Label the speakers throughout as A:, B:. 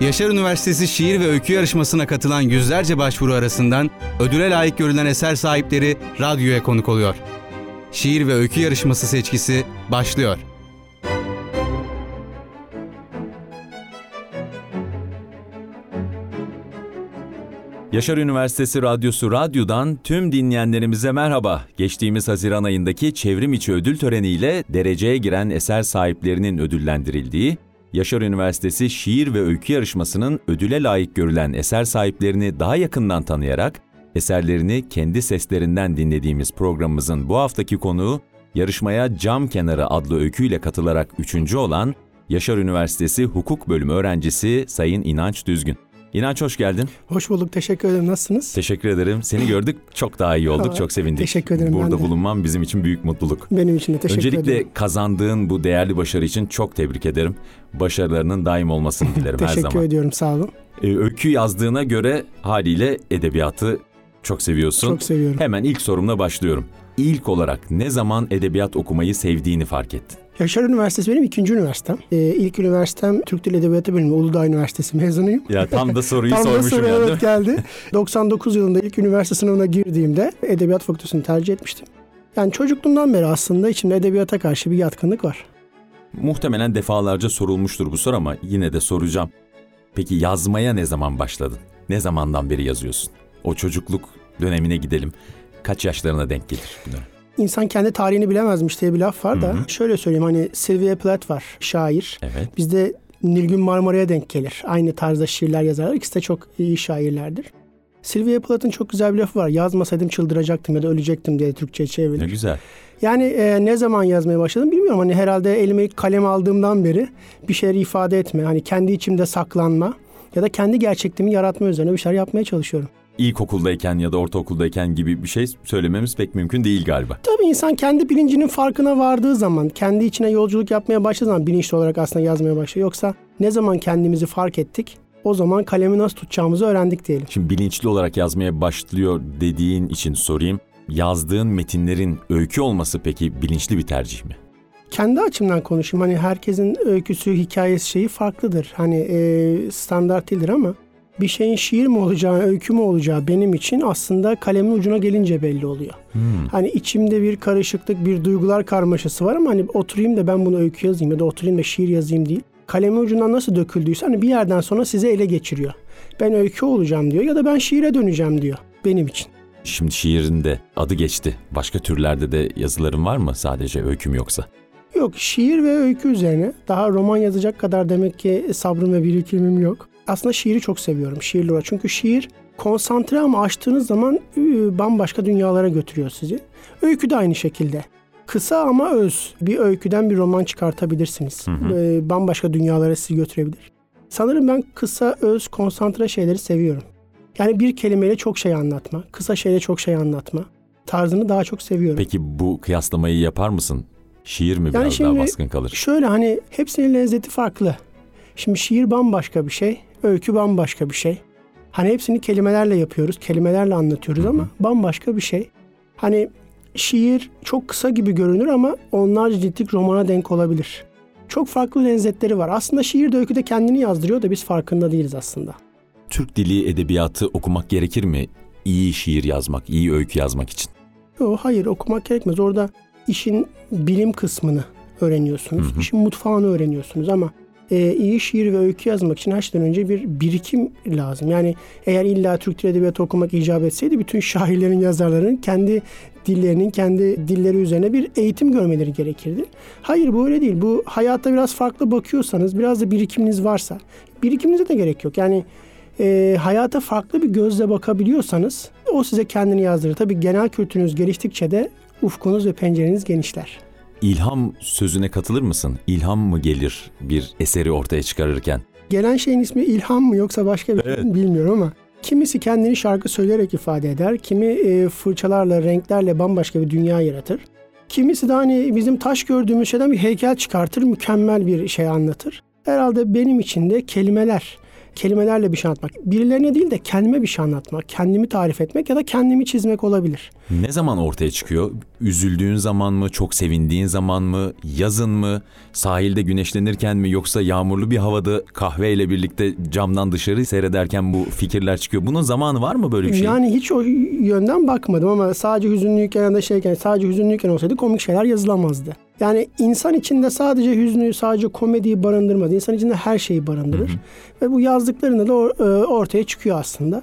A: Yaşar Üniversitesi Şiir ve Öykü Yarışması'na katılan yüzlerce başvuru arasından ödüle layık görülen eser sahipleri radyoya konuk oluyor. Şiir ve Öykü Yarışması seçkisi başlıyor.
B: Yaşar Üniversitesi Radyosu Radyo'dan tüm dinleyenlerimize merhaba. Geçtiğimiz Haziran ayındaki çevrim içi ödül töreniyle dereceye giren eser sahiplerinin ödüllendirildiği, Yaşar Üniversitesi Şiir ve Öykü Yarışması'nın ödüle layık görülen eser sahiplerini daha yakından tanıyarak, eserlerini kendi seslerinden dinlediğimiz programımızın bu haftaki konuğu, yarışmaya Cam Kenarı adlı öyküyle katılarak üçüncü olan Yaşar Üniversitesi Hukuk Bölümü öğrencisi Sayın İnanç Düzgün. İnanç hoş geldin.
C: Hoş bulduk. Teşekkür ederim. Nasılsınız?
B: Teşekkür ederim. Seni gördük. Çok daha iyi olduk. Çok sevindik.
C: teşekkür ederim,
B: Burada bulunmam bizim için büyük mutluluk.
C: Benim için de teşekkür
B: Öncelikle
C: ederim.
B: kazandığın bu değerli başarı için çok tebrik ederim. Başarılarının daim olmasını dilerim her
C: Teşekkür
B: zaman.
C: ediyorum. Sağ olun.
B: Ee, öykü yazdığına göre haliyle edebiyatı çok seviyorsun.
C: Çok seviyorum.
B: Hemen ilk sorumla başlıyorum. İlk olarak ne zaman edebiyat okumayı sevdiğini fark ettin?
C: Yaşar Üniversitesi benim ikinci üniversitem. Ee, ilk üniversitem Türk Dili Edebiyatı Bölümü. Uludağ Üniversitesi mezunuyum.
B: Ya tam da soruyu
C: Tam da
B: sormuşum
C: soru
B: ya değil
C: evet
B: mi?
C: geldi. 99 yılında ilk üniversite sınavına girdiğimde Edebiyat Fakültesini tercih etmiştim. Yani çocukluğumdan beri aslında içimde edebiyata karşı bir yatkınlık var.
B: Muhtemelen defalarca sorulmuştur bu soru ama yine de soracağım. Peki yazmaya ne zaman başladın? Ne zamandan beri yazıyorsun? O çocukluk dönemine gidelim. Kaç yaşlarına denk gelir bu dönem?
C: İnsan kendi tarihini bilemezmiş diye bir laf var da
B: Hı hı.
C: şöyle söyleyeyim hani Sylvia Plath var şair.
B: Evet.
C: Bizde Nilgün Marmara'ya denk gelir. Aynı tarzda şiirler yazarlar. İkisi de çok iyi şairlerdir. Sylvia Plath'ın çok güzel bir lafı var. Yazmasaydım çıldıracaktım ya da ölecektim diye Türkçe'ye
B: Ne
C: çevrilir.
B: güzel.
C: Yani e, ne zaman yazmaya başladım bilmiyorum. Hani herhalde elime ilk kalem aldığımdan beri bir şeyleri ifade etme. Hani kendi içimde saklanma ya da kendi gerçekliğimi yaratma üzerine bir şeyler yapmaya çalışıyorum.
B: İlkokuldayken ya da ortaokuldayken gibi bir şey söylememiz pek mümkün değil galiba.
C: Tabii insan kendi bilincinin farkına vardığı zaman, kendi içine yolculuk yapmaya başladığı zaman bilinçli olarak aslında yazmaya başlıyor. Yoksa ne zaman kendimizi fark ettik, o zaman kalemi nasıl tutacağımızı öğrendik diyelim.
B: Şimdi bilinçli olarak yazmaya başlıyor dediğin için sorayım. Yazdığın metinlerin öykü olması peki bilinçli bir tercih mi?
C: Kendi açımdan konuşayım. Hani herkesin öyküsü, hikayesi şeyi farklıdır. Hani e, standart değildir ama bir şeyin şiir mi olacağı, öykü mü olacağı benim için aslında kalemin ucuna gelince belli oluyor. Hani içimde bir karışıklık, bir duygular karmaşası var ama hani oturayım da ben bunu öykü yazayım ya da oturayım da şiir yazayım değil. Kalemin ucundan nasıl döküldüyse hani bir yerden sonra size ele geçiriyor. Ben öykü olacağım diyor ya da ben şiire döneceğim diyor benim için.
B: Şimdi şiirin de adı geçti. Başka türlerde de yazıların var mı sadece öyküm yoksa?
C: Yok şiir ve öykü üzerine daha roman yazacak kadar demek ki sabrım ve birikimim yok. Aslında şiiri çok seviyorum şiirli olarak. Çünkü şiir konsantre ama açtığınız zaman bambaşka dünyalara götürüyor sizi. Öykü de aynı şekilde. Kısa ama öz bir öyküden bir roman çıkartabilirsiniz. E, Bambaşka dünyalara sizi götürebilir. Sanırım ben kısa, öz, konsantre şeyleri seviyorum. Yani bir kelimeyle çok şey anlatma, kısa şeyle çok şey anlatma tarzını daha çok seviyorum.
B: Peki bu kıyaslamayı yapar mısın? Şiir mi biraz daha
C: şimdi-
B: baskın kalır?
C: Şöyle hani hepsinin lezzeti farklı. Şimdi şiir bambaşka bir şey, öykü bambaşka bir şey. Hani hepsini kelimelerle yapıyoruz, kelimelerle anlatıyoruz ama bambaşka bir şey. Hani şiir çok kısa gibi görünür ama onlarca ciltlik romana denk olabilir. Çok farklı lezzetleri var. Aslında şiir de öykü de kendini yazdırıyor da biz farkında değiliz aslında.
B: Türk dili edebiyatı okumak gerekir mi? İyi şiir yazmak, iyi öykü yazmak için.
C: Yok hayır okumak gerekmez. Orada işin bilim kısmını öğreniyorsunuz. İşin mutfağını öğreniyorsunuz ama e, iyi şiir ve öykü yazmak için şeyden önce bir birikim lazım. Yani eğer illa Türk Dili Edebiyatı okumak icap etseydi bütün şairlerin, yazarların kendi dillerinin, kendi dilleri üzerine bir eğitim görmeleri gerekirdi. Hayır bu öyle değil. Bu hayatta biraz farklı bakıyorsanız, biraz da birikiminiz varsa, birikiminize de gerek yok. Yani e, hayata farklı bir gözle bakabiliyorsanız o size kendini yazdırır. Tabii genel kültürünüz geliştikçe de ufkunuz ve pencereniz genişler.
B: İlham sözüne katılır mısın? İlham mı gelir bir eseri ortaya çıkarırken?
C: Gelen şeyin ismi ilham mı yoksa başka bir şey mi bilmiyorum ama kimisi kendini şarkı söyleyerek ifade eder. Kimi e, fırçalarla, renklerle bambaşka bir dünya yaratır. Kimisi de hani bizim taş gördüğümüz şeyden bir heykel çıkartır, mükemmel bir şey anlatır. Herhalde benim için de kelimeler kelimelerle bir şey anlatmak. Birilerine değil de kendime bir şey anlatmak, kendimi tarif etmek ya da kendimi çizmek olabilir.
B: Ne zaman ortaya çıkıyor? Üzüldüğün zaman mı, çok sevindiğin zaman mı, yazın mı, sahilde güneşlenirken mi yoksa yağmurlu bir havada kahveyle birlikte camdan dışarı seyrederken bu fikirler çıkıyor. Bunun zamanı var mı böyle bir şey?
C: Yani hiç o yönden bakmadım ama sadece hüzünlüyken ya da şeyken sadece hüzünlüyken olsaydı komik şeyler yazılamazdı. Yani insan içinde sadece hüznü, sadece komediyi barındırmaz. İnsan içinde her şeyi barındırır. Ve bu yazdıklarında da e, ortaya çıkıyor aslında.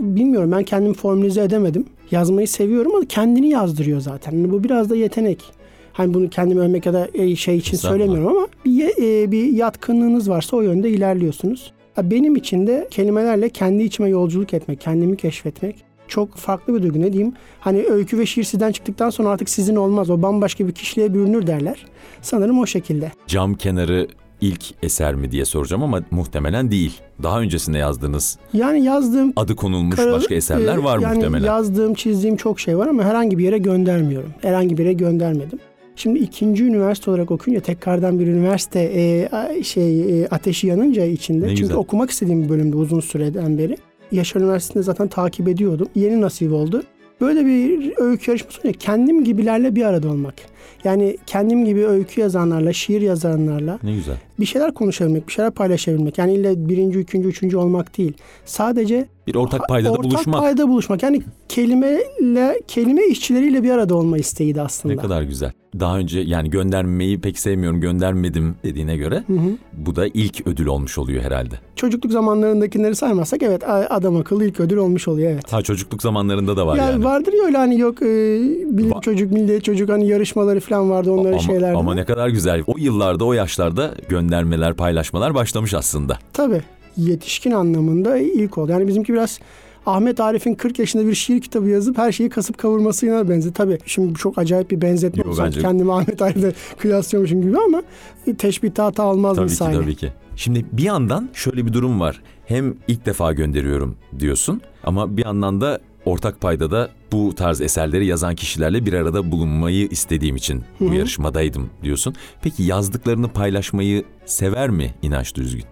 C: Bilmiyorum ben kendimi formülize edemedim. Yazmayı seviyorum ama kendini yazdırıyor zaten. Yani bu biraz da yetenek. Hani bunu kendimi övmek ya da e, şey için söylemiyorum ama bir, e, bir yatkınlığınız varsa o yönde ilerliyorsunuz. Benim için de kelimelerle kendi içime yolculuk etmek, kendimi keşfetmek çok farklı bir duygu. Ne diyeyim? Hani öykü ve şiir sizden çıktıktan sonra artık sizin olmaz. O bambaşka bir kişiliğe bürünür derler. Sanırım o şekilde.
B: Cam kenarı ilk eser mi diye soracağım ama muhtemelen değil. Daha öncesinde yazdığınız
C: Yani yazdığım
B: adı konulmuş
C: Kara-
B: başka eserler
C: e,
B: var
C: yani
B: muhtemelen.
C: yazdığım, çizdiğim çok şey var ama herhangi bir yere göndermiyorum. Herhangi bir yere göndermedim. Şimdi ikinci üniversite olarak okuyunca tekrardan bir üniversite e, şey e, ateşi yanınca içinde.
B: Ne
C: Çünkü
B: güzel.
C: okumak istediğim bir bölümde uzun süreden beri. Yaşar Üniversitesi'nde zaten takip ediyordum. Yeni nasip oldu. Böyle bir öykü yarışması olunca kendim gibilerle bir arada olmak. Yani kendim gibi öykü yazanlarla, şiir yazanlarla
B: Ne güzel.
C: bir şeyler konuşabilmek, bir şeyler paylaşabilmek. Yani ille birinci, ikinci, üçüncü olmak değil. Sadece
B: Bir ortak paydada
C: ortak
B: buluşmak.
C: payda buluşmak. Yani kelimeyle kelime işçileriyle bir arada olma isteğiydi aslında.
B: Ne kadar güzel. Daha önce yani göndermeyi pek sevmiyorum, göndermedim dediğine göre
C: Hı hı.
B: bu da ilk ödül olmuş oluyor herhalde.
C: Çocukluk zamanlarındakileri saymazsak evet adam akıllı ilk ödül olmuş oluyor evet.
B: Ha çocukluk zamanlarında da var
C: yani,
B: yani.
C: vardır ya öyle hani yok e, bilim
B: Va-
C: çocuk, milli çocuk hani yarışmaları falan vardı onların
B: ama,
C: şeyler.
B: ama ne kadar güzel. O yıllarda, o yaşlarda göndermeler, paylaşmalar başlamış aslında.
C: Tabii yetişkin anlamında ilk oldu. Yani bizimki biraz Ahmet Arif'in 40 yaşında bir şiir kitabı yazıp her şeyi kasıp kavurmasına benzer. Tabii şimdi çok acayip bir benzetme.
B: Yo, bence-
C: kendimi Ahmet Arif'le kıyaslıyormuşum gibi ama teşbih hata almaz
B: Tabii
C: misali.
B: ki tabii ki. Şimdi bir yandan şöyle bir durum var. Hem ilk defa gönderiyorum diyorsun ama bir yandan da ortak payda da bu tarz eserleri yazan kişilerle bir arada bulunmayı istediğim için bu yarışmadaydım diyorsun. Peki yazdıklarını paylaşmayı sever mi İnanç Düzgün?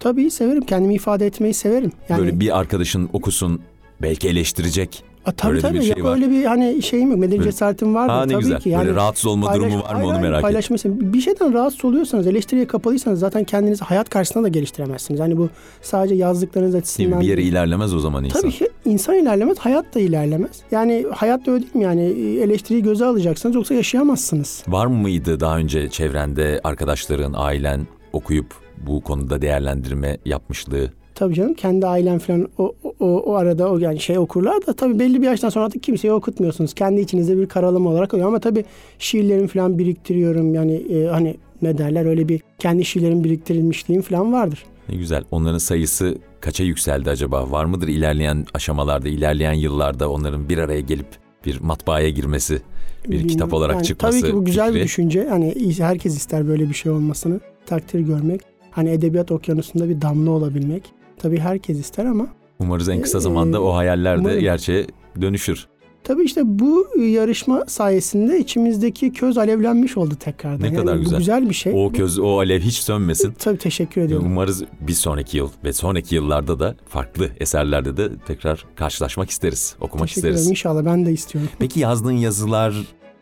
C: Tabii severim. Kendimi ifade etmeyi severim. Yani
B: Böyle bir arkadaşın okusun belki eleştirecek.
C: A, tabii
B: öyle
C: tabii.
B: bir şey
C: Yok
B: var.
C: öyle bir hani şeyim yok. Medeni cesaretim var
B: ne
C: tabii
B: güzel.
C: ki. Yani
B: Böyle rahatsız olma durumu
C: paylaş-
B: var mı
C: Hayır,
B: onu merak ettim.
C: paylaşmayı Bir şeyden rahatsız oluyorsanız, eleştiriye kapalıysanız zaten kendinizi hayat karşısında da geliştiremezsiniz. Hani bu sadece yazdıklarınız
B: Değil
C: açısından
B: mi? Bir yere
C: değil.
B: ilerlemez o zaman insan.
C: Tabii ki insan ilerlemez, hayat da ilerlemez. Yani hayat da öyle değil mi? Yani eleştiriyi göze alacaksınız yoksa yaşayamazsınız.
B: Var mıydı daha önce çevrende arkadaşların, ailen okuyup bu konuda değerlendirme yapmışlığı?
C: Tabii canım kendi ailem falan o, o, o arada o yani şey okurlar da tabii belli bir yaştan sonra artık kimseye okutmuyorsunuz. Kendi içinizde bir karalama olarak oluyor ama tabii şiirlerimi falan biriktiriyorum. Yani e, hani ne derler öyle bir kendi şiirlerim biriktirilmişliğim falan vardır.
B: Ne güzel. Onların sayısı kaça yükseldi acaba? Var mıdır ilerleyen aşamalarda, ilerleyen yıllarda onların bir araya gelip bir matbaaya girmesi, bir
C: Bilmiyorum.
B: kitap olarak
C: Yani
B: çıkması
C: Tabii ki bu güzel bir
B: fikri?
C: düşünce. Hani herkes ister böyle bir şey olmasını. Takdir görmek. Hani edebiyat okyanusunda bir damla olabilmek. Tabii herkes ister ama
B: Umarız en kısa
C: Ee,
B: zamanda o hayaller de
C: umarım.
B: gerçeğe dönüşür.
C: Tabii işte bu yarışma sayesinde içimizdeki köz alevlenmiş oldu tekrardan.
B: Ne
C: Yani
B: kadar güzel.
C: güzel bir şey.
B: O köz, o alev hiç sönmesin.
C: Tabii teşekkür ediyorum.
B: Umarız bir sonraki yıl ve sonraki yıllarda da farklı eserlerde de tekrar karşılaşmak isteriz, okumak
C: Teşekkür ederim.
B: isteriz.
C: İnşallah ben de istiyorum.
B: Peki yazdığın yazılar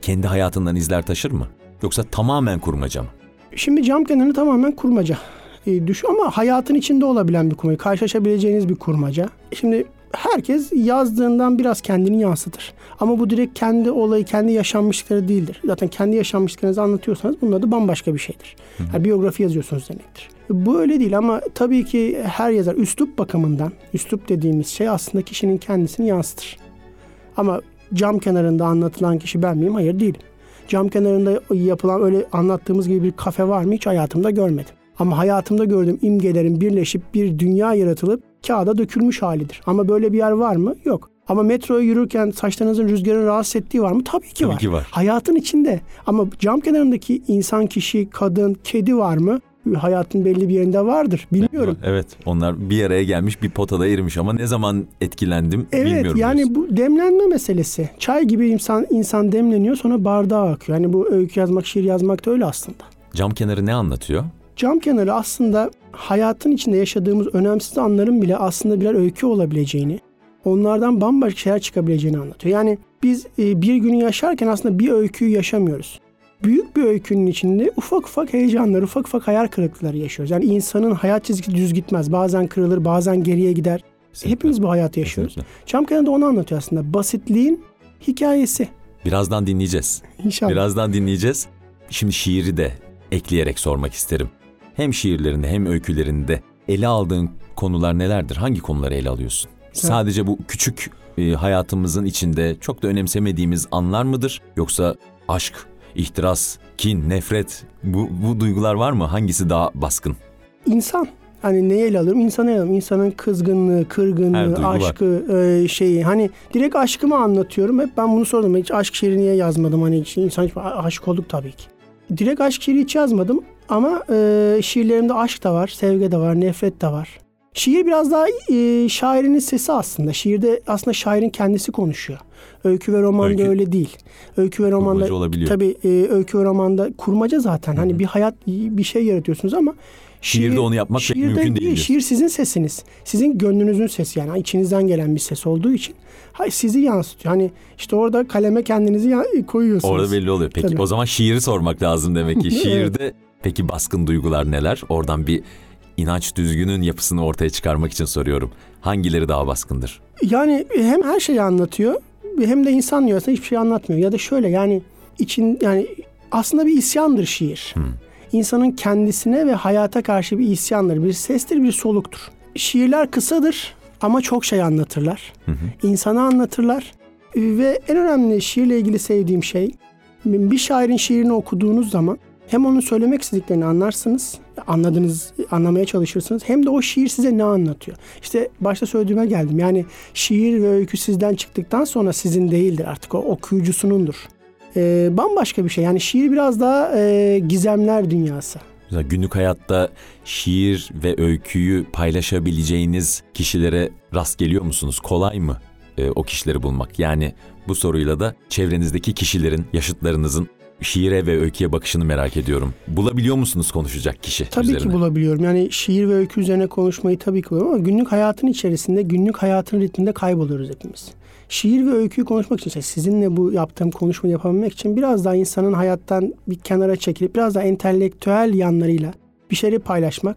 B: kendi hayatından izler taşır mı? Yoksa tamamen kurmaca mı?
C: Şimdi cam kenarı tamamen kurmaca. E, düş ama hayatın içinde olabilen bir kurmaca. Karşılaşabileceğiniz bir kurmaca. Şimdi herkes yazdığından biraz kendini yansıtır. Ama bu direkt kendi olayı, kendi yaşanmışlıkları değildir. Zaten kendi yaşanmışlıklarınızı anlatıyorsanız bunun adı bambaşka bir şeydir. Yani biyografi yazıyorsunuz demektir. Bu öyle değil ama tabii ki her yazar üslup bakımından, üslup dediğimiz şey aslında kişinin kendisini yansıtır. Ama cam kenarında anlatılan kişi ben miyim? Hayır değilim. Cam kenarında yapılan öyle anlattığımız gibi bir kafe var mı? Hiç hayatımda görmedim. Ama hayatımda gördüğüm imgelerin birleşip bir dünya yaratılıp kağıda dökülmüş halidir. Ama böyle bir yer var mı? Yok. Ama metroya yürürken saçlarınızın rüzgarın rahatsız ettiği var mı? Tabii ki
B: Tabii
C: var.
B: ki var.
C: Hayatın içinde. Ama cam kenarındaki insan, kişi, kadın, kedi var mı? Hayatın belli bir yerinde vardır. Bilmiyorum.
B: Evet, onlar bir araya gelmiş bir potada erimiş ama ne zaman etkilendim
C: Evet
B: bilmiyorum.
C: yani
B: diyorsun.
C: bu demlenme meselesi. Çay gibi insan insan demleniyor sonra bardağa akıyor. Yani bu öykü yazmak, şiir yazmak da öyle aslında.
B: Cam kenarı ne anlatıyor?
C: Cam kenarı aslında hayatın içinde yaşadığımız önemsiz anların bile aslında birer öykü olabileceğini, onlardan bambaşka şeyler çıkabileceğini anlatıyor. Yani biz e, bir günü yaşarken aslında bir öyküyü yaşamıyoruz. Büyük bir öykünün içinde ufak ufak heyecanlar, ufak ufak hayal kırıklıkları yaşıyoruz. Yani insanın hayat çizgisi düz gitmez. Bazen kırılır, bazen geriye gider.
B: Kesinlikle.
C: Hepimiz bu hayatı yaşıyoruz.
B: Kesinlikle.
C: Cam kenarı da onu anlatıyor aslında. Basitliğin hikayesi.
B: Birazdan dinleyeceğiz.
C: İnşallah.
B: Birazdan dinleyeceğiz. Şimdi şiiri de ekleyerek sormak isterim. Hem şiirlerinde hem öykülerinde ele aldığın konular nelerdir? Hangi konuları ele alıyorsun? Sadece bu küçük e, hayatımızın içinde çok da önemsemediğimiz anlar mıdır? Yoksa aşk, ihtiras, kin, nefret bu, bu duygular var mı? Hangisi daha baskın?
C: İnsan. Hani neyi ele alıyorum? İnsanı ele alıyorum. İnsanın kızgınlığı, kırgınlığı, aşkı, e, şeyi. Hani direkt aşkımı anlatıyorum. Hep ben bunu sordum. Hiç aşk şiiri niye yazmadım? Hani hiç, insan hiç aşık olduk tabii ki. Direkt aşk şiiri hiç yazmadım. Ama e, şiirlerimde aşk da var, sevgi de var, nefret de var. Şiir biraz daha e, şairin sesi aslında. Şiirde aslında şairin kendisi konuşuyor. Öykü ve romanda
B: Öykü-
C: öyle değil. Öykü ve romanda tabii e, öykü ve romanda kurmaca zaten. Hani bir hayat bir şey yaratıyorsunuz ama
B: Şiirde onu yapmak pek
C: şiirde
B: mümkün değil.
C: Şiir sizin sesiniz. Sizin gönlünüzün sesi yani içinizden gelen bir ses olduğu için hay sizi yansıtıyor. Hani işte orada kaleme kendinizi koyuyorsunuz.
B: Orada belli oluyor. Peki
C: Tabii.
B: o zaman şiiri sormak lazım demek ki.
C: Evet.
B: Şiirde peki baskın duygular neler? Oradan bir inanç düzgünün yapısını ortaya çıkarmak için soruyorum. Hangileri daha baskındır?
C: Yani hem her şeyi anlatıyor hem de insan diyorsa hiçbir şey anlatmıyor. Ya da şöyle yani için yani aslında bir isyandır şiir. İnsanın kendisine ve hayata karşı bir isyandır. Bir sestir, bir soluktur. Şiirler kısadır ama çok şey anlatırlar. İnsanı anlatırlar. Ve en önemli şiirle ilgili sevdiğim şey bir şairin şiirini okuduğunuz zaman hem onun söylemek istediklerini anlarsınız, anladınız, anlamaya çalışırsınız. Hem de o şiir size ne anlatıyor? İşte başta söylediğime geldim. Yani şiir ve öykü sizden çıktıktan sonra sizin değildir artık o okuyucusunundur. Ee, bambaşka bir şey. Yani şiir biraz daha e, gizemler dünyası.
B: Mesela günlük hayatta şiir ve öyküyü paylaşabileceğiniz kişilere rast geliyor musunuz? Kolay mı e, o kişileri bulmak? Yani bu soruyla da çevrenizdeki kişilerin, yaşıtlarınızın şiire ve öyküye bakışını merak ediyorum. Bulabiliyor musunuz konuşacak kişi
C: Tabii
B: üzerine?
C: ki bulabiliyorum. Yani şiir ve öykü üzerine konuşmayı tabii ki buluyorum ama günlük hayatın içerisinde, günlük hayatın ritminde kayboluyoruz hepimiz. Şiir ve öyküyü konuşmak için, işte sizinle bu yaptığım konuşmayı yapabilmek için biraz daha insanın hayattan bir kenara çekilip biraz daha entelektüel yanlarıyla bir şeyleri paylaşmak.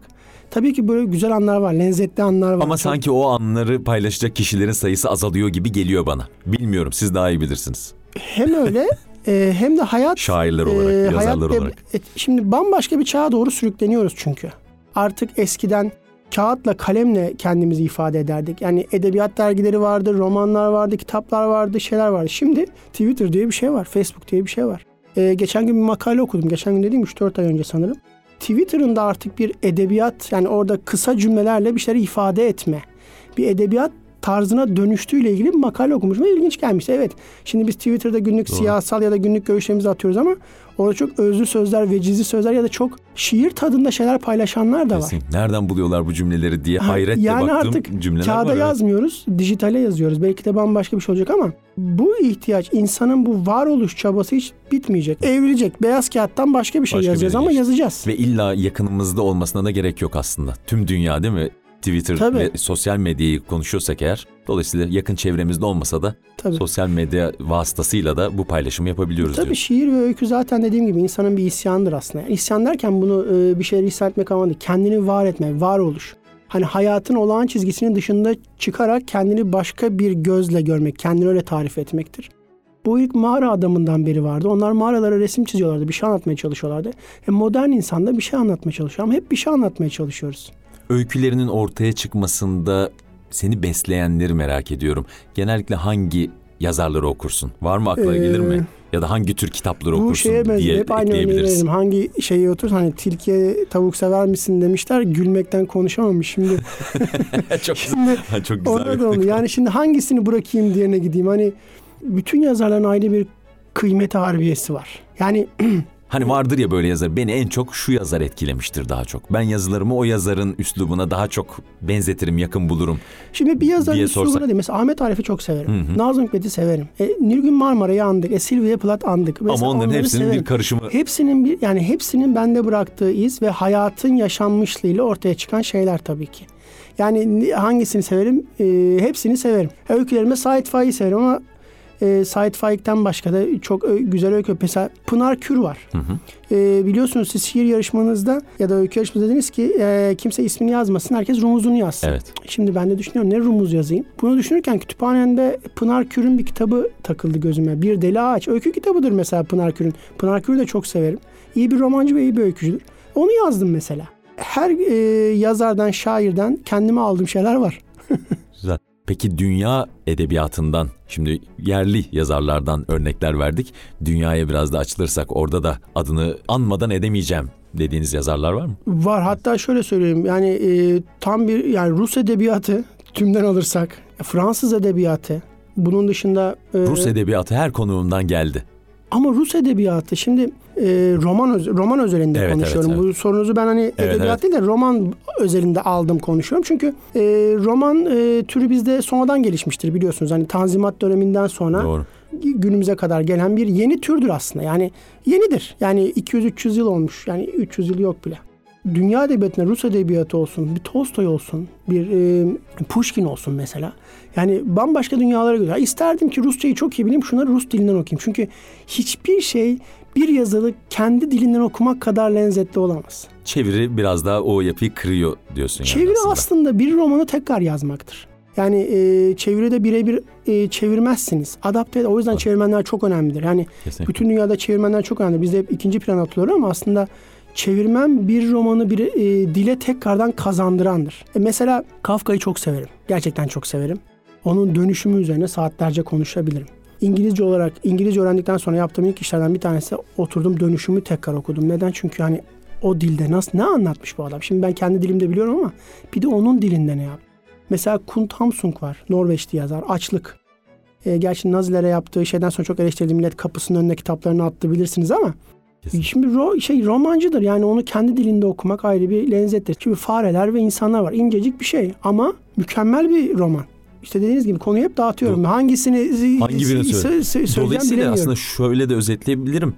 C: Tabii ki böyle güzel anlar var, lezzetli anlar var.
B: Ama
C: Çok-
B: sanki o anları paylaşacak kişilerin sayısı azalıyor gibi geliyor bana. Bilmiyorum siz daha iyi bilirsiniz.
C: hem öyle e, hem de hayat
B: Şairler olarak,
C: e,
B: yazarlar
C: hayat
B: olarak.
C: e, şimdi bambaşka bir çağa doğru sürükleniyoruz çünkü. Artık eskiden kağıtla kalemle kendimizi ifade ederdik. Yani edebiyat dergileri vardı, romanlar vardı, kitaplar vardı, şeyler vardı. Şimdi Twitter diye bir şey var, Facebook diye bir şey var. E, geçen gün bir makale okudum. Geçen gün dediğim 3-4 ay önce sanırım. Twitter'ın da artık bir edebiyat yani orada kısa cümlelerle bir şeyleri ifade etme. Bir edebiyat tarzına dönüştüğüyle ilgili bir makale okumuşum ve ilginç gelmişti. Evet şimdi biz Twitter'da günlük siyasal ya da günlük görüşlerimizi atıyoruz ama orada çok özlü sözler, vecizli sözler ya da çok şiir tadında şeyler paylaşanlar da var.
B: Kesin. Nereden buluyorlar bu cümleleri diye
C: Ha,
B: hayretle
C: yani
B: baktığım
C: artık
B: cümleler
C: kağıda
B: var.
C: yazmıyoruz, dijitale yazıyoruz. Belki de bambaşka bir şey olacak ama bu ihtiyaç, insanın bu varoluş çabası hiç bitmeyecek. Evrilecek. Beyaz kağıttan başka bir şey
B: Başka
C: yazacağız ama yazacağız.
B: Ve illa yakınımızda olmasına da gerek yok aslında. Tüm dünya değil mi? Twitter
C: Tabii.
B: ve sosyal medyayı konuşuyorsak eğer dolayısıyla yakın çevremizde olmasa da
C: Tabii.
B: sosyal medya vasıtasıyla da bu paylaşımı yapabiliyoruz
C: Tabii
B: diyorsun.
C: şiir ve öykü zaten dediğim gibi insanın bir isyanıdır aslında. Yani isyan derken bunu e, bir şeyleri hissetmek anlamında değil. Kendini var etme, varoluş. Hani hayatın olağan çizgisinin dışında çıkarak kendini başka bir gözle görmek, kendini öyle tarif etmektir. Bu ilk mağara adamından beri vardı. Onlar mağaralara resim çiziyorlardı, bir şey anlatmaya çalışıyorlardı. E, modern insan da bir şey anlatmaya çalışıyor ama hep bir şey anlatmaya çalışıyoruz.
B: Öykülerinin ortaya çıkmasında seni besleyenleri merak ediyorum. Genellikle hangi yazarları okursun? Var mı aklına
C: Ee,
B: gelir mi? Ya da hangi tür kitapları
C: Bu
B: okursun
C: şeye benziyor.
B: diye
C: Hep aynı
B: ekleyebiliriz.
C: Hangi şeyi otur hani tilkiye tavuk sever misin demişler. Gülmekten konuşamamış. Şimdi
B: çok
C: Şimdi
B: güzel. çok güzel.
C: Orada da onu. Yani şimdi hangisini bırakayım diğerine gideyim. Hani bütün yazarların ayrı bir kıymet harbiyesi var. Yani
B: Hani vardır ya böyle yazar. Beni en çok şu yazar etkilemiştir daha çok. Ben yazılarımı o yazarın üslubuna daha çok benzetirim, yakın bulurum.
C: Şimdi bir yazarın
B: diye
C: üslubuna
B: sorsak.
C: değil. Mesela Ahmet Arif'i çok severim.
B: Hı hı.
C: Nazım Hikmet'i severim. E, Nilgün Marmara'yı andık. E, Silvia Plath andık. Mesela
B: Ama onların
C: onları
B: hepsinin
C: severim.
B: bir karışımı.
C: Hepsinin bir yani hepsinin bende bıraktığı iz ve hayatın yaşanmışlığıyla ortaya çıkan şeyler tabii ki. Yani ni- hangisini severim? E, hepsini severim. Öykülerime Sait Faik'i severim ama e, Sait Faik'ten başka da çok ö- güzel öykü. Mesela Pınar Kür var.
B: Hı hı.
C: E, biliyorsunuz siz şiir yarışmanızda ya da öykü yarışmanızda dediniz ki e, kimse ismini yazmasın herkes rumuzunu yazsın.
B: Evet.
C: Şimdi ben de düşünüyorum ne rumuz yazayım. Bunu düşünürken kütüphanemde Pınar Kür'ün bir kitabı takıldı gözüme. Bir Deli Ağaç. Öykü kitabıdır mesela Pınar Kür'ün. Pınar Kür'ü de çok severim. İyi bir romancı ve iyi bir öykücüdür. Onu yazdım mesela. Her e, yazardan, şairden kendime aldığım şeyler var.
B: Peki dünya edebiyatından, şimdi yerli yazarlardan örnekler verdik. Dünyaya biraz da açılırsak orada da adını anmadan edemeyeceğim dediğiniz yazarlar var mı?
C: Var hatta şöyle söyleyeyim yani e, tam bir yani Rus edebiyatı tümden alırsak Fransız edebiyatı bunun dışında e,
B: Rus edebiyatı her konuğumdan geldi.
C: Ama Rus edebiyatı şimdi e, roman roman özelinde
B: Evet,
C: konuşuyorum.
B: evet,
C: Bu sorunuzu ben hani edebiyat
B: evet.
C: değil de roman özelinde aldım konuşuyorum. Çünkü e, roman e, türü bizde sonradan gelişmiştir biliyorsunuz. Hani Tanzimat döneminden sonra
B: Doğru.
C: günümüze kadar gelen bir yeni türdür aslında. Yani yenidir. Yani 200-300 yıl olmuş. Yani 300 yıl yok bile. Dünya edebiyatında Rus edebiyatı olsun, bir Tolstoy olsun, bir e, Pushkin olsun mesela. Yani bambaşka dünyalara gidiyor. İsterdim ki Rusçayı çok iyi bileyim, şunları Rus dilinden okuyayım. Çünkü hiçbir şey bir yazılı kendi dilinden okumak kadar lezzetli olamaz.
B: Çeviri biraz daha o yapıyı kırıyor diyorsun yani
C: Çeviri
B: aslında.
C: aslında bir romanı tekrar yazmaktır. Yani e, çeviride birebir e, çevirmezsiniz. Adapte o yüzden çevirmenler çok önemlidir. Yani
B: Kesinlikle.
C: bütün dünyada çevirmenler çok önemli. Bizde hep ikinci plan atılıyor ama aslında çevirmen bir romanı bir e, dile tekrardan kazandırandır. E, mesela Kafka'yı çok severim. Gerçekten çok severim. Onun dönüşümü üzerine saatlerce konuşabilirim. İngilizce olarak İngilizce öğrendikten sonra yaptığım ilk işlerden bir tanesi oturdum dönüşümü tekrar okudum. Neden? Çünkü hani o dilde nasıl ne anlatmış bu adam? Şimdi ben kendi dilimde biliyorum ama bir de onun dilinde ne yap? Mesela Kunt Hamsung var. Norveçli yazar. Açlık. E, gerçi Nazilere yaptığı şeyden sonra çok eleştirildi. Millet kapısının önüne kitaplarını attı bilirsiniz ama
B: Kesinlikle.
C: Şimdi ro- şey romancıdır yani onu kendi dilinde okumak ayrı bir lezzettir. Çünkü fareler ve insanlar var. İncecik bir şey ama mükemmel bir roman. İşte dediğiniz gibi konuyu hep dağıtıyorum. Hangisini
B: Hangi birini söyle-
C: söyleyeceğim
B: Dolayısıyla aslında şöyle de özetleyebilirim.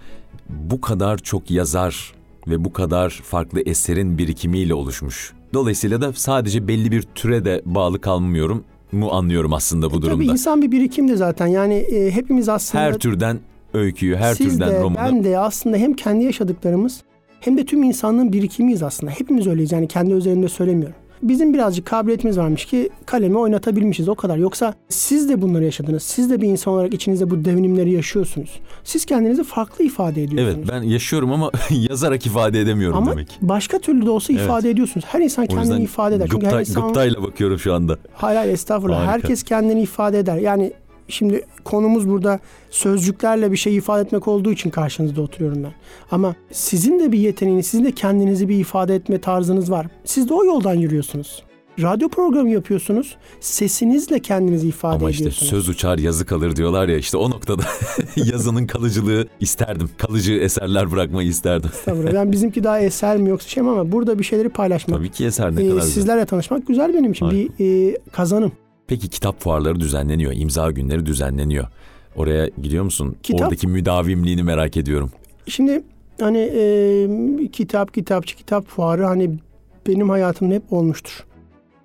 B: Bu kadar çok yazar ve bu kadar farklı eserin birikimiyle oluşmuş. Dolayısıyla da sadece belli bir türe de bağlı kalmıyorum mu anlıyorum aslında bu
C: E, Tabii
B: durumda.
C: insan bir birikimdi zaten. Yani e, hepimiz aslında
B: Her türden öyküyü, her
C: siz
B: türden
C: de
B: romanı.
C: ben de aslında hem kendi yaşadıklarımız hem de tüm insanlığın birikimiyiz aslında. Hepimiz öyleyiz yani kendi özelimde söylemiyorum. Bizim birazcık kabiliyetimiz varmış ki kalemi oynatabilmişiz o kadar. Yoksa siz de bunları yaşadınız. Siz de bir insan olarak içinizde bu devinimleri yaşıyorsunuz. Siz kendinizi farklı ifade ediyorsunuz.
B: Evet ben yaşıyorum ama yazarak ifade edemiyorum
C: Ama
B: demek.
C: başka türlü de olsa
B: Evet.
C: ifade ediyorsunuz. Her insan kendini ifade eder. Çünkü her insan...
B: gıptayla bakıyorum şu anda.
C: Hayır hayır estağfurullah.
B: Harika.
C: Herkes kendini ifade eder. Yani şimdi konumuz burada sözcüklerle bir şey ifade etmek olduğu için karşınızda oturuyorum ben. Ama sizin de bir yeteneğiniz, sizin de kendinizi bir ifade etme tarzınız var. Siz de o yoldan yürüyorsunuz. Radyo programı yapıyorsunuz. Sesinizle kendinizi ifade
B: Ama işte
C: ediyorsunuz.
B: söz uçar yazı kalır diyorlar ya işte o noktada yazının kalıcılığı isterdim. Kalıcı eserler bırakmayı isterdim.
C: Estağfurullah. Yani bizimki daha eser mi yoksa şey ama burada bir şeyleri paylaşmak.
B: Tabii ki eser ne
C: Ee,
B: kadar güzel.
C: sizlerle tanışmak güzel benim için.
B: Harika.
C: Bir e, kazanım.
B: Peki kitap fuarları düzenleniyor, imza günleri düzenleniyor. Oraya gidiyor musun?
C: Kitap-
B: Oradaki müdavimliğini merak ediyorum.
C: Şimdi hani e, kitap, kitapçı, kitap fuarı hani benim hayatımda hep olmuştur.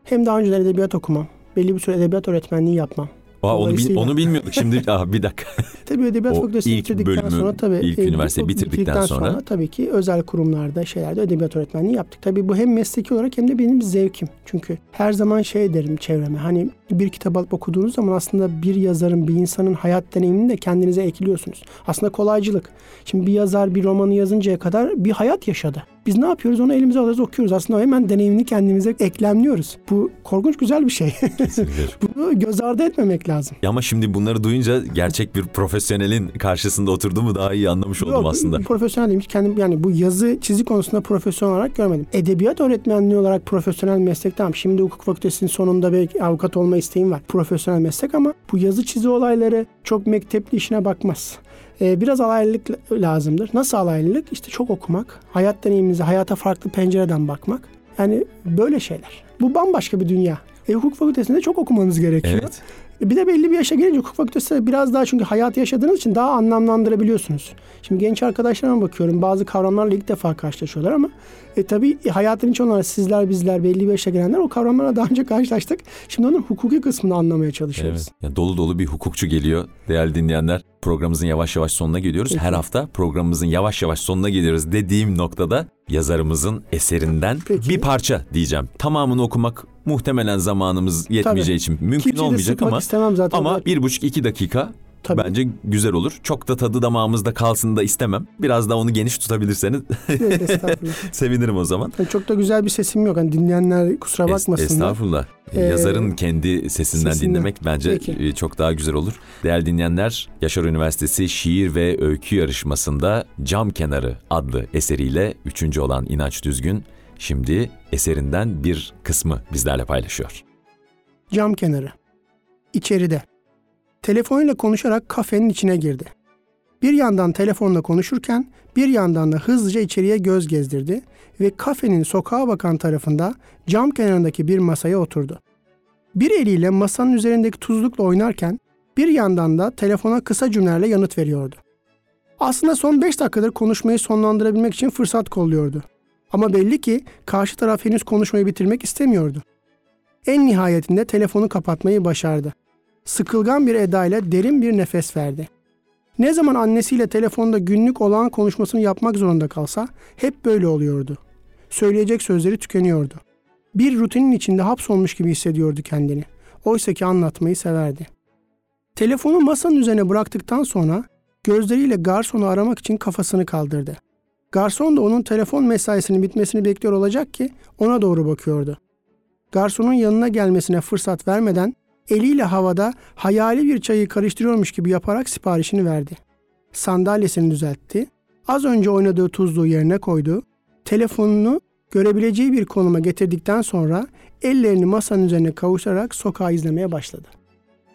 C: Hem daha önce edebiyat okumam. Belli bir süre edebiyat öğretmenliği yapmam.
B: Aa, onu, bil- onu bilmiyorduk. Şimdi aa, bir dakika.
C: Tabii edebiyat
B: O
C: fakültesini bitirdikten
B: bölümü,
C: sonra tabii
B: ilk
C: e,
B: üniversiteyi
C: o-
B: bitirdikten sonra-
C: tabii ki özel kurumlarda şeylerde edebiyat öğretmenliği yaptık. Tabii bu hem mesleki olarak hem de benim zevkim. Çünkü her zaman şey derim çevreme hani bir kitap alıp okuduğunuz zaman aslında bir yazarın, bir insanın hayat deneyimini de kendinize ekliyorsunuz. Aslında kolaycılık. Şimdi bir yazar bir romanı yazıncaya kadar bir hayat yaşadı. Biz ne yapıyoruz? Onu elimize alıyoruz, okuyoruz. Aslında hemen deneyimini kendimize eklemliyoruz. Bu korkunç güzel bir şey. Bunu göz ardı etmemek lazım.
B: Ya Ama şimdi bunları duyunca gerçek bir profesyonelin karşısında oturduğumu daha iyi anlamış oldum
C: Yok,
B: aslında.
C: Profesyonel değilmiş. Kendim yani bu yazı çizi konusunda profesyonel olarak görmedim. Edebiyat öğretmenliği olarak profesyonel meslek tamam. Şimdi hukuk fakültesinin sonunda belki avukat olma isteğim var. Profesyonel meslek ama bu yazı çizi olayları çok mektepli işine bakmaz. Ee, biraz alaylılık lazımdır. Nasıl alaylılık? İşte çok okumak, hayat deneyimimize, hayata farklı pencereden bakmak. Yani böyle şeyler. Bu bambaşka bir dünya. E, hukuk fakültesinde çok okumanız gerekiyor.
B: Evet.
C: Bir de belli bir yaşa gelince hukuk fakültesi biraz daha çünkü hayatı yaşadığınız için daha anlamlandırabiliyorsunuz. Şimdi genç arkadaşlarıma bakıyorum bazı kavramlarla ilk defa karşılaşıyorlar ama e, tabii hayatın içi olarak sizler bizler belli bir yaşa gelenler o kavramlarla daha önce karşılaştık. Şimdi onun hukuki kısmını anlamaya çalışıyoruz.
B: Evet. Yani dolu dolu bir hukukçu geliyor değerli dinleyenler. Programımızın yavaş yavaş sonuna geliyoruz.
C: Peki.
B: Her hafta programımızın yavaş yavaş sonuna geliyoruz dediğim noktada yazarımızın eserinden
C: Peki.
B: bir parça diyeceğim. Tamamını okumak muhtemelen zamanımız yetmeyeceği
C: Tabii.
B: için mümkün
C: Kimseyi
B: olmayacak ama
C: istemem zaten.
B: ama bir buçuk iki dakika
C: Tabii.
B: bence güzel olur. Çok da tadı damağımızda kalsın da istemem. Biraz da onu geniş tutabilirseniz sevinirim o zaman.
C: Yani çok da güzel bir sesim yok. Hani dinleyenler kusura
B: Es-
C: bakmasınlar.
B: Estağfurullah.
C: Ee,
B: Yazarın kendi sesinden
C: sesinden.
B: dinlemek bence
C: Peki.
B: e, çok daha güzel olur. Değerli dinleyenler, Yaşar Üniversitesi Şiir ve Öykü Yarışması'nda Cam Kenarı adlı eseriyle üçüncü olan İnanç Düzgün şimdi eserinden bir kısmı bizlerle paylaşıyor.
C: Cam kenarı. İçeride. Telefonuyla konuşarak kafenin içine girdi. Bir yandan telefonla konuşurken bir yandan da hızlıca içeriye göz gezdirdi ve kafenin sokağa bakan tarafında cam kenarındaki bir masaya oturdu. Bir eliyle masanın üzerindeki tuzlukla oynarken bir yandan da telefona kısa cümlelerle yanıt veriyordu. Aslında son 5 dakikadır konuşmayı sonlandırabilmek için fırsat kolluyordu. Ama belli ki karşı taraf henüz konuşmayı bitirmek istemiyordu. En nihayetinde telefonu kapatmayı başardı. Sıkılgan bir edayla derin bir nefes verdi. Ne zaman annesiyle telefonda günlük olağan konuşmasını yapmak zorunda kalsa hep böyle oluyordu. Söyleyecek sözleri tükeniyordu. Bir rutinin içinde hapsolmuş gibi hissediyordu kendini. Oysa ki anlatmayı severdi. Telefonu masanın üzerine bıraktıktan sonra gözleriyle garsonu aramak için kafasını kaldırdı. Garson da onun telefon mesaisinin bitmesini bekliyor olacak ki ona doğru bakıyordu. Garsonun yanına gelmesine fırsat vermeden eliyle havada hayali bir çayı karıştırıyormuş gibi yaparak siparişini verdi. Sandalyesini düzeltti, az önce oynadığı tuzluğu yerine koydu, telefonunu görebileceği bir konuma getirdikten sonra ellerini masanın üzerine kavuşarak sokağı izlemeye başladı.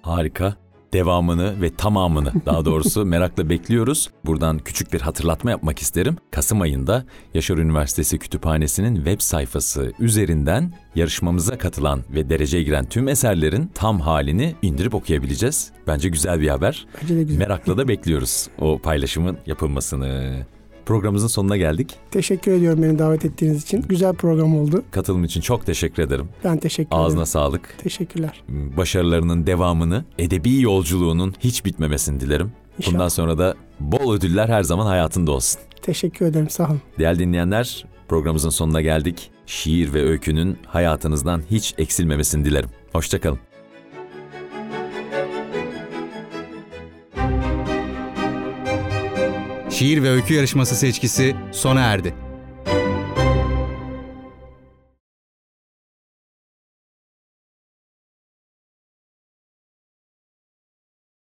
B: Harika. Devamını ve tamamını daha doğrusu merakla bekliyoruz. Buradan küçük bir hatırlatma yapmak isterim. Kasım ayında Yaşar Üniversitesi Kütüphanesi'nin web sayfası üzerinden yarışmamıza katılan ve dereceye giren tüm eserlerin tam halini indirip okuyabileceğiz. Bence güzel bir haber.
C: Bence de güzel.
B: Merakla da bekliyoruz o paylaşımın yapılmasını. Programımızın sonuna geldik.
C: Teşekkür ediyorum beni davet ettiğiniz için. Güzel program oldu.
B: Katılım için çok teşekkür ederim.
C: Ben teşekkür
B: Ağzına
C: ederim.
B: sağlık.
C: Teşekkürler.
B: Başarılarının devamını, edebi yolculuğunun hiç bitmemesini dilerim.
C: İnşallah.
B: Bundan sonra da bol ödüller her zaman hayatında olsun.
C: Teşekkür ederim. Sağ olun.
B: Değerli dinleyenler, programımızın sonuna geldik. Şiir ve öykünün hayatınızdan hiç eksilmemesini dilerim. Hoşçakalın.
A: Şiir ve öykü yarışması seçkisi sona erdi.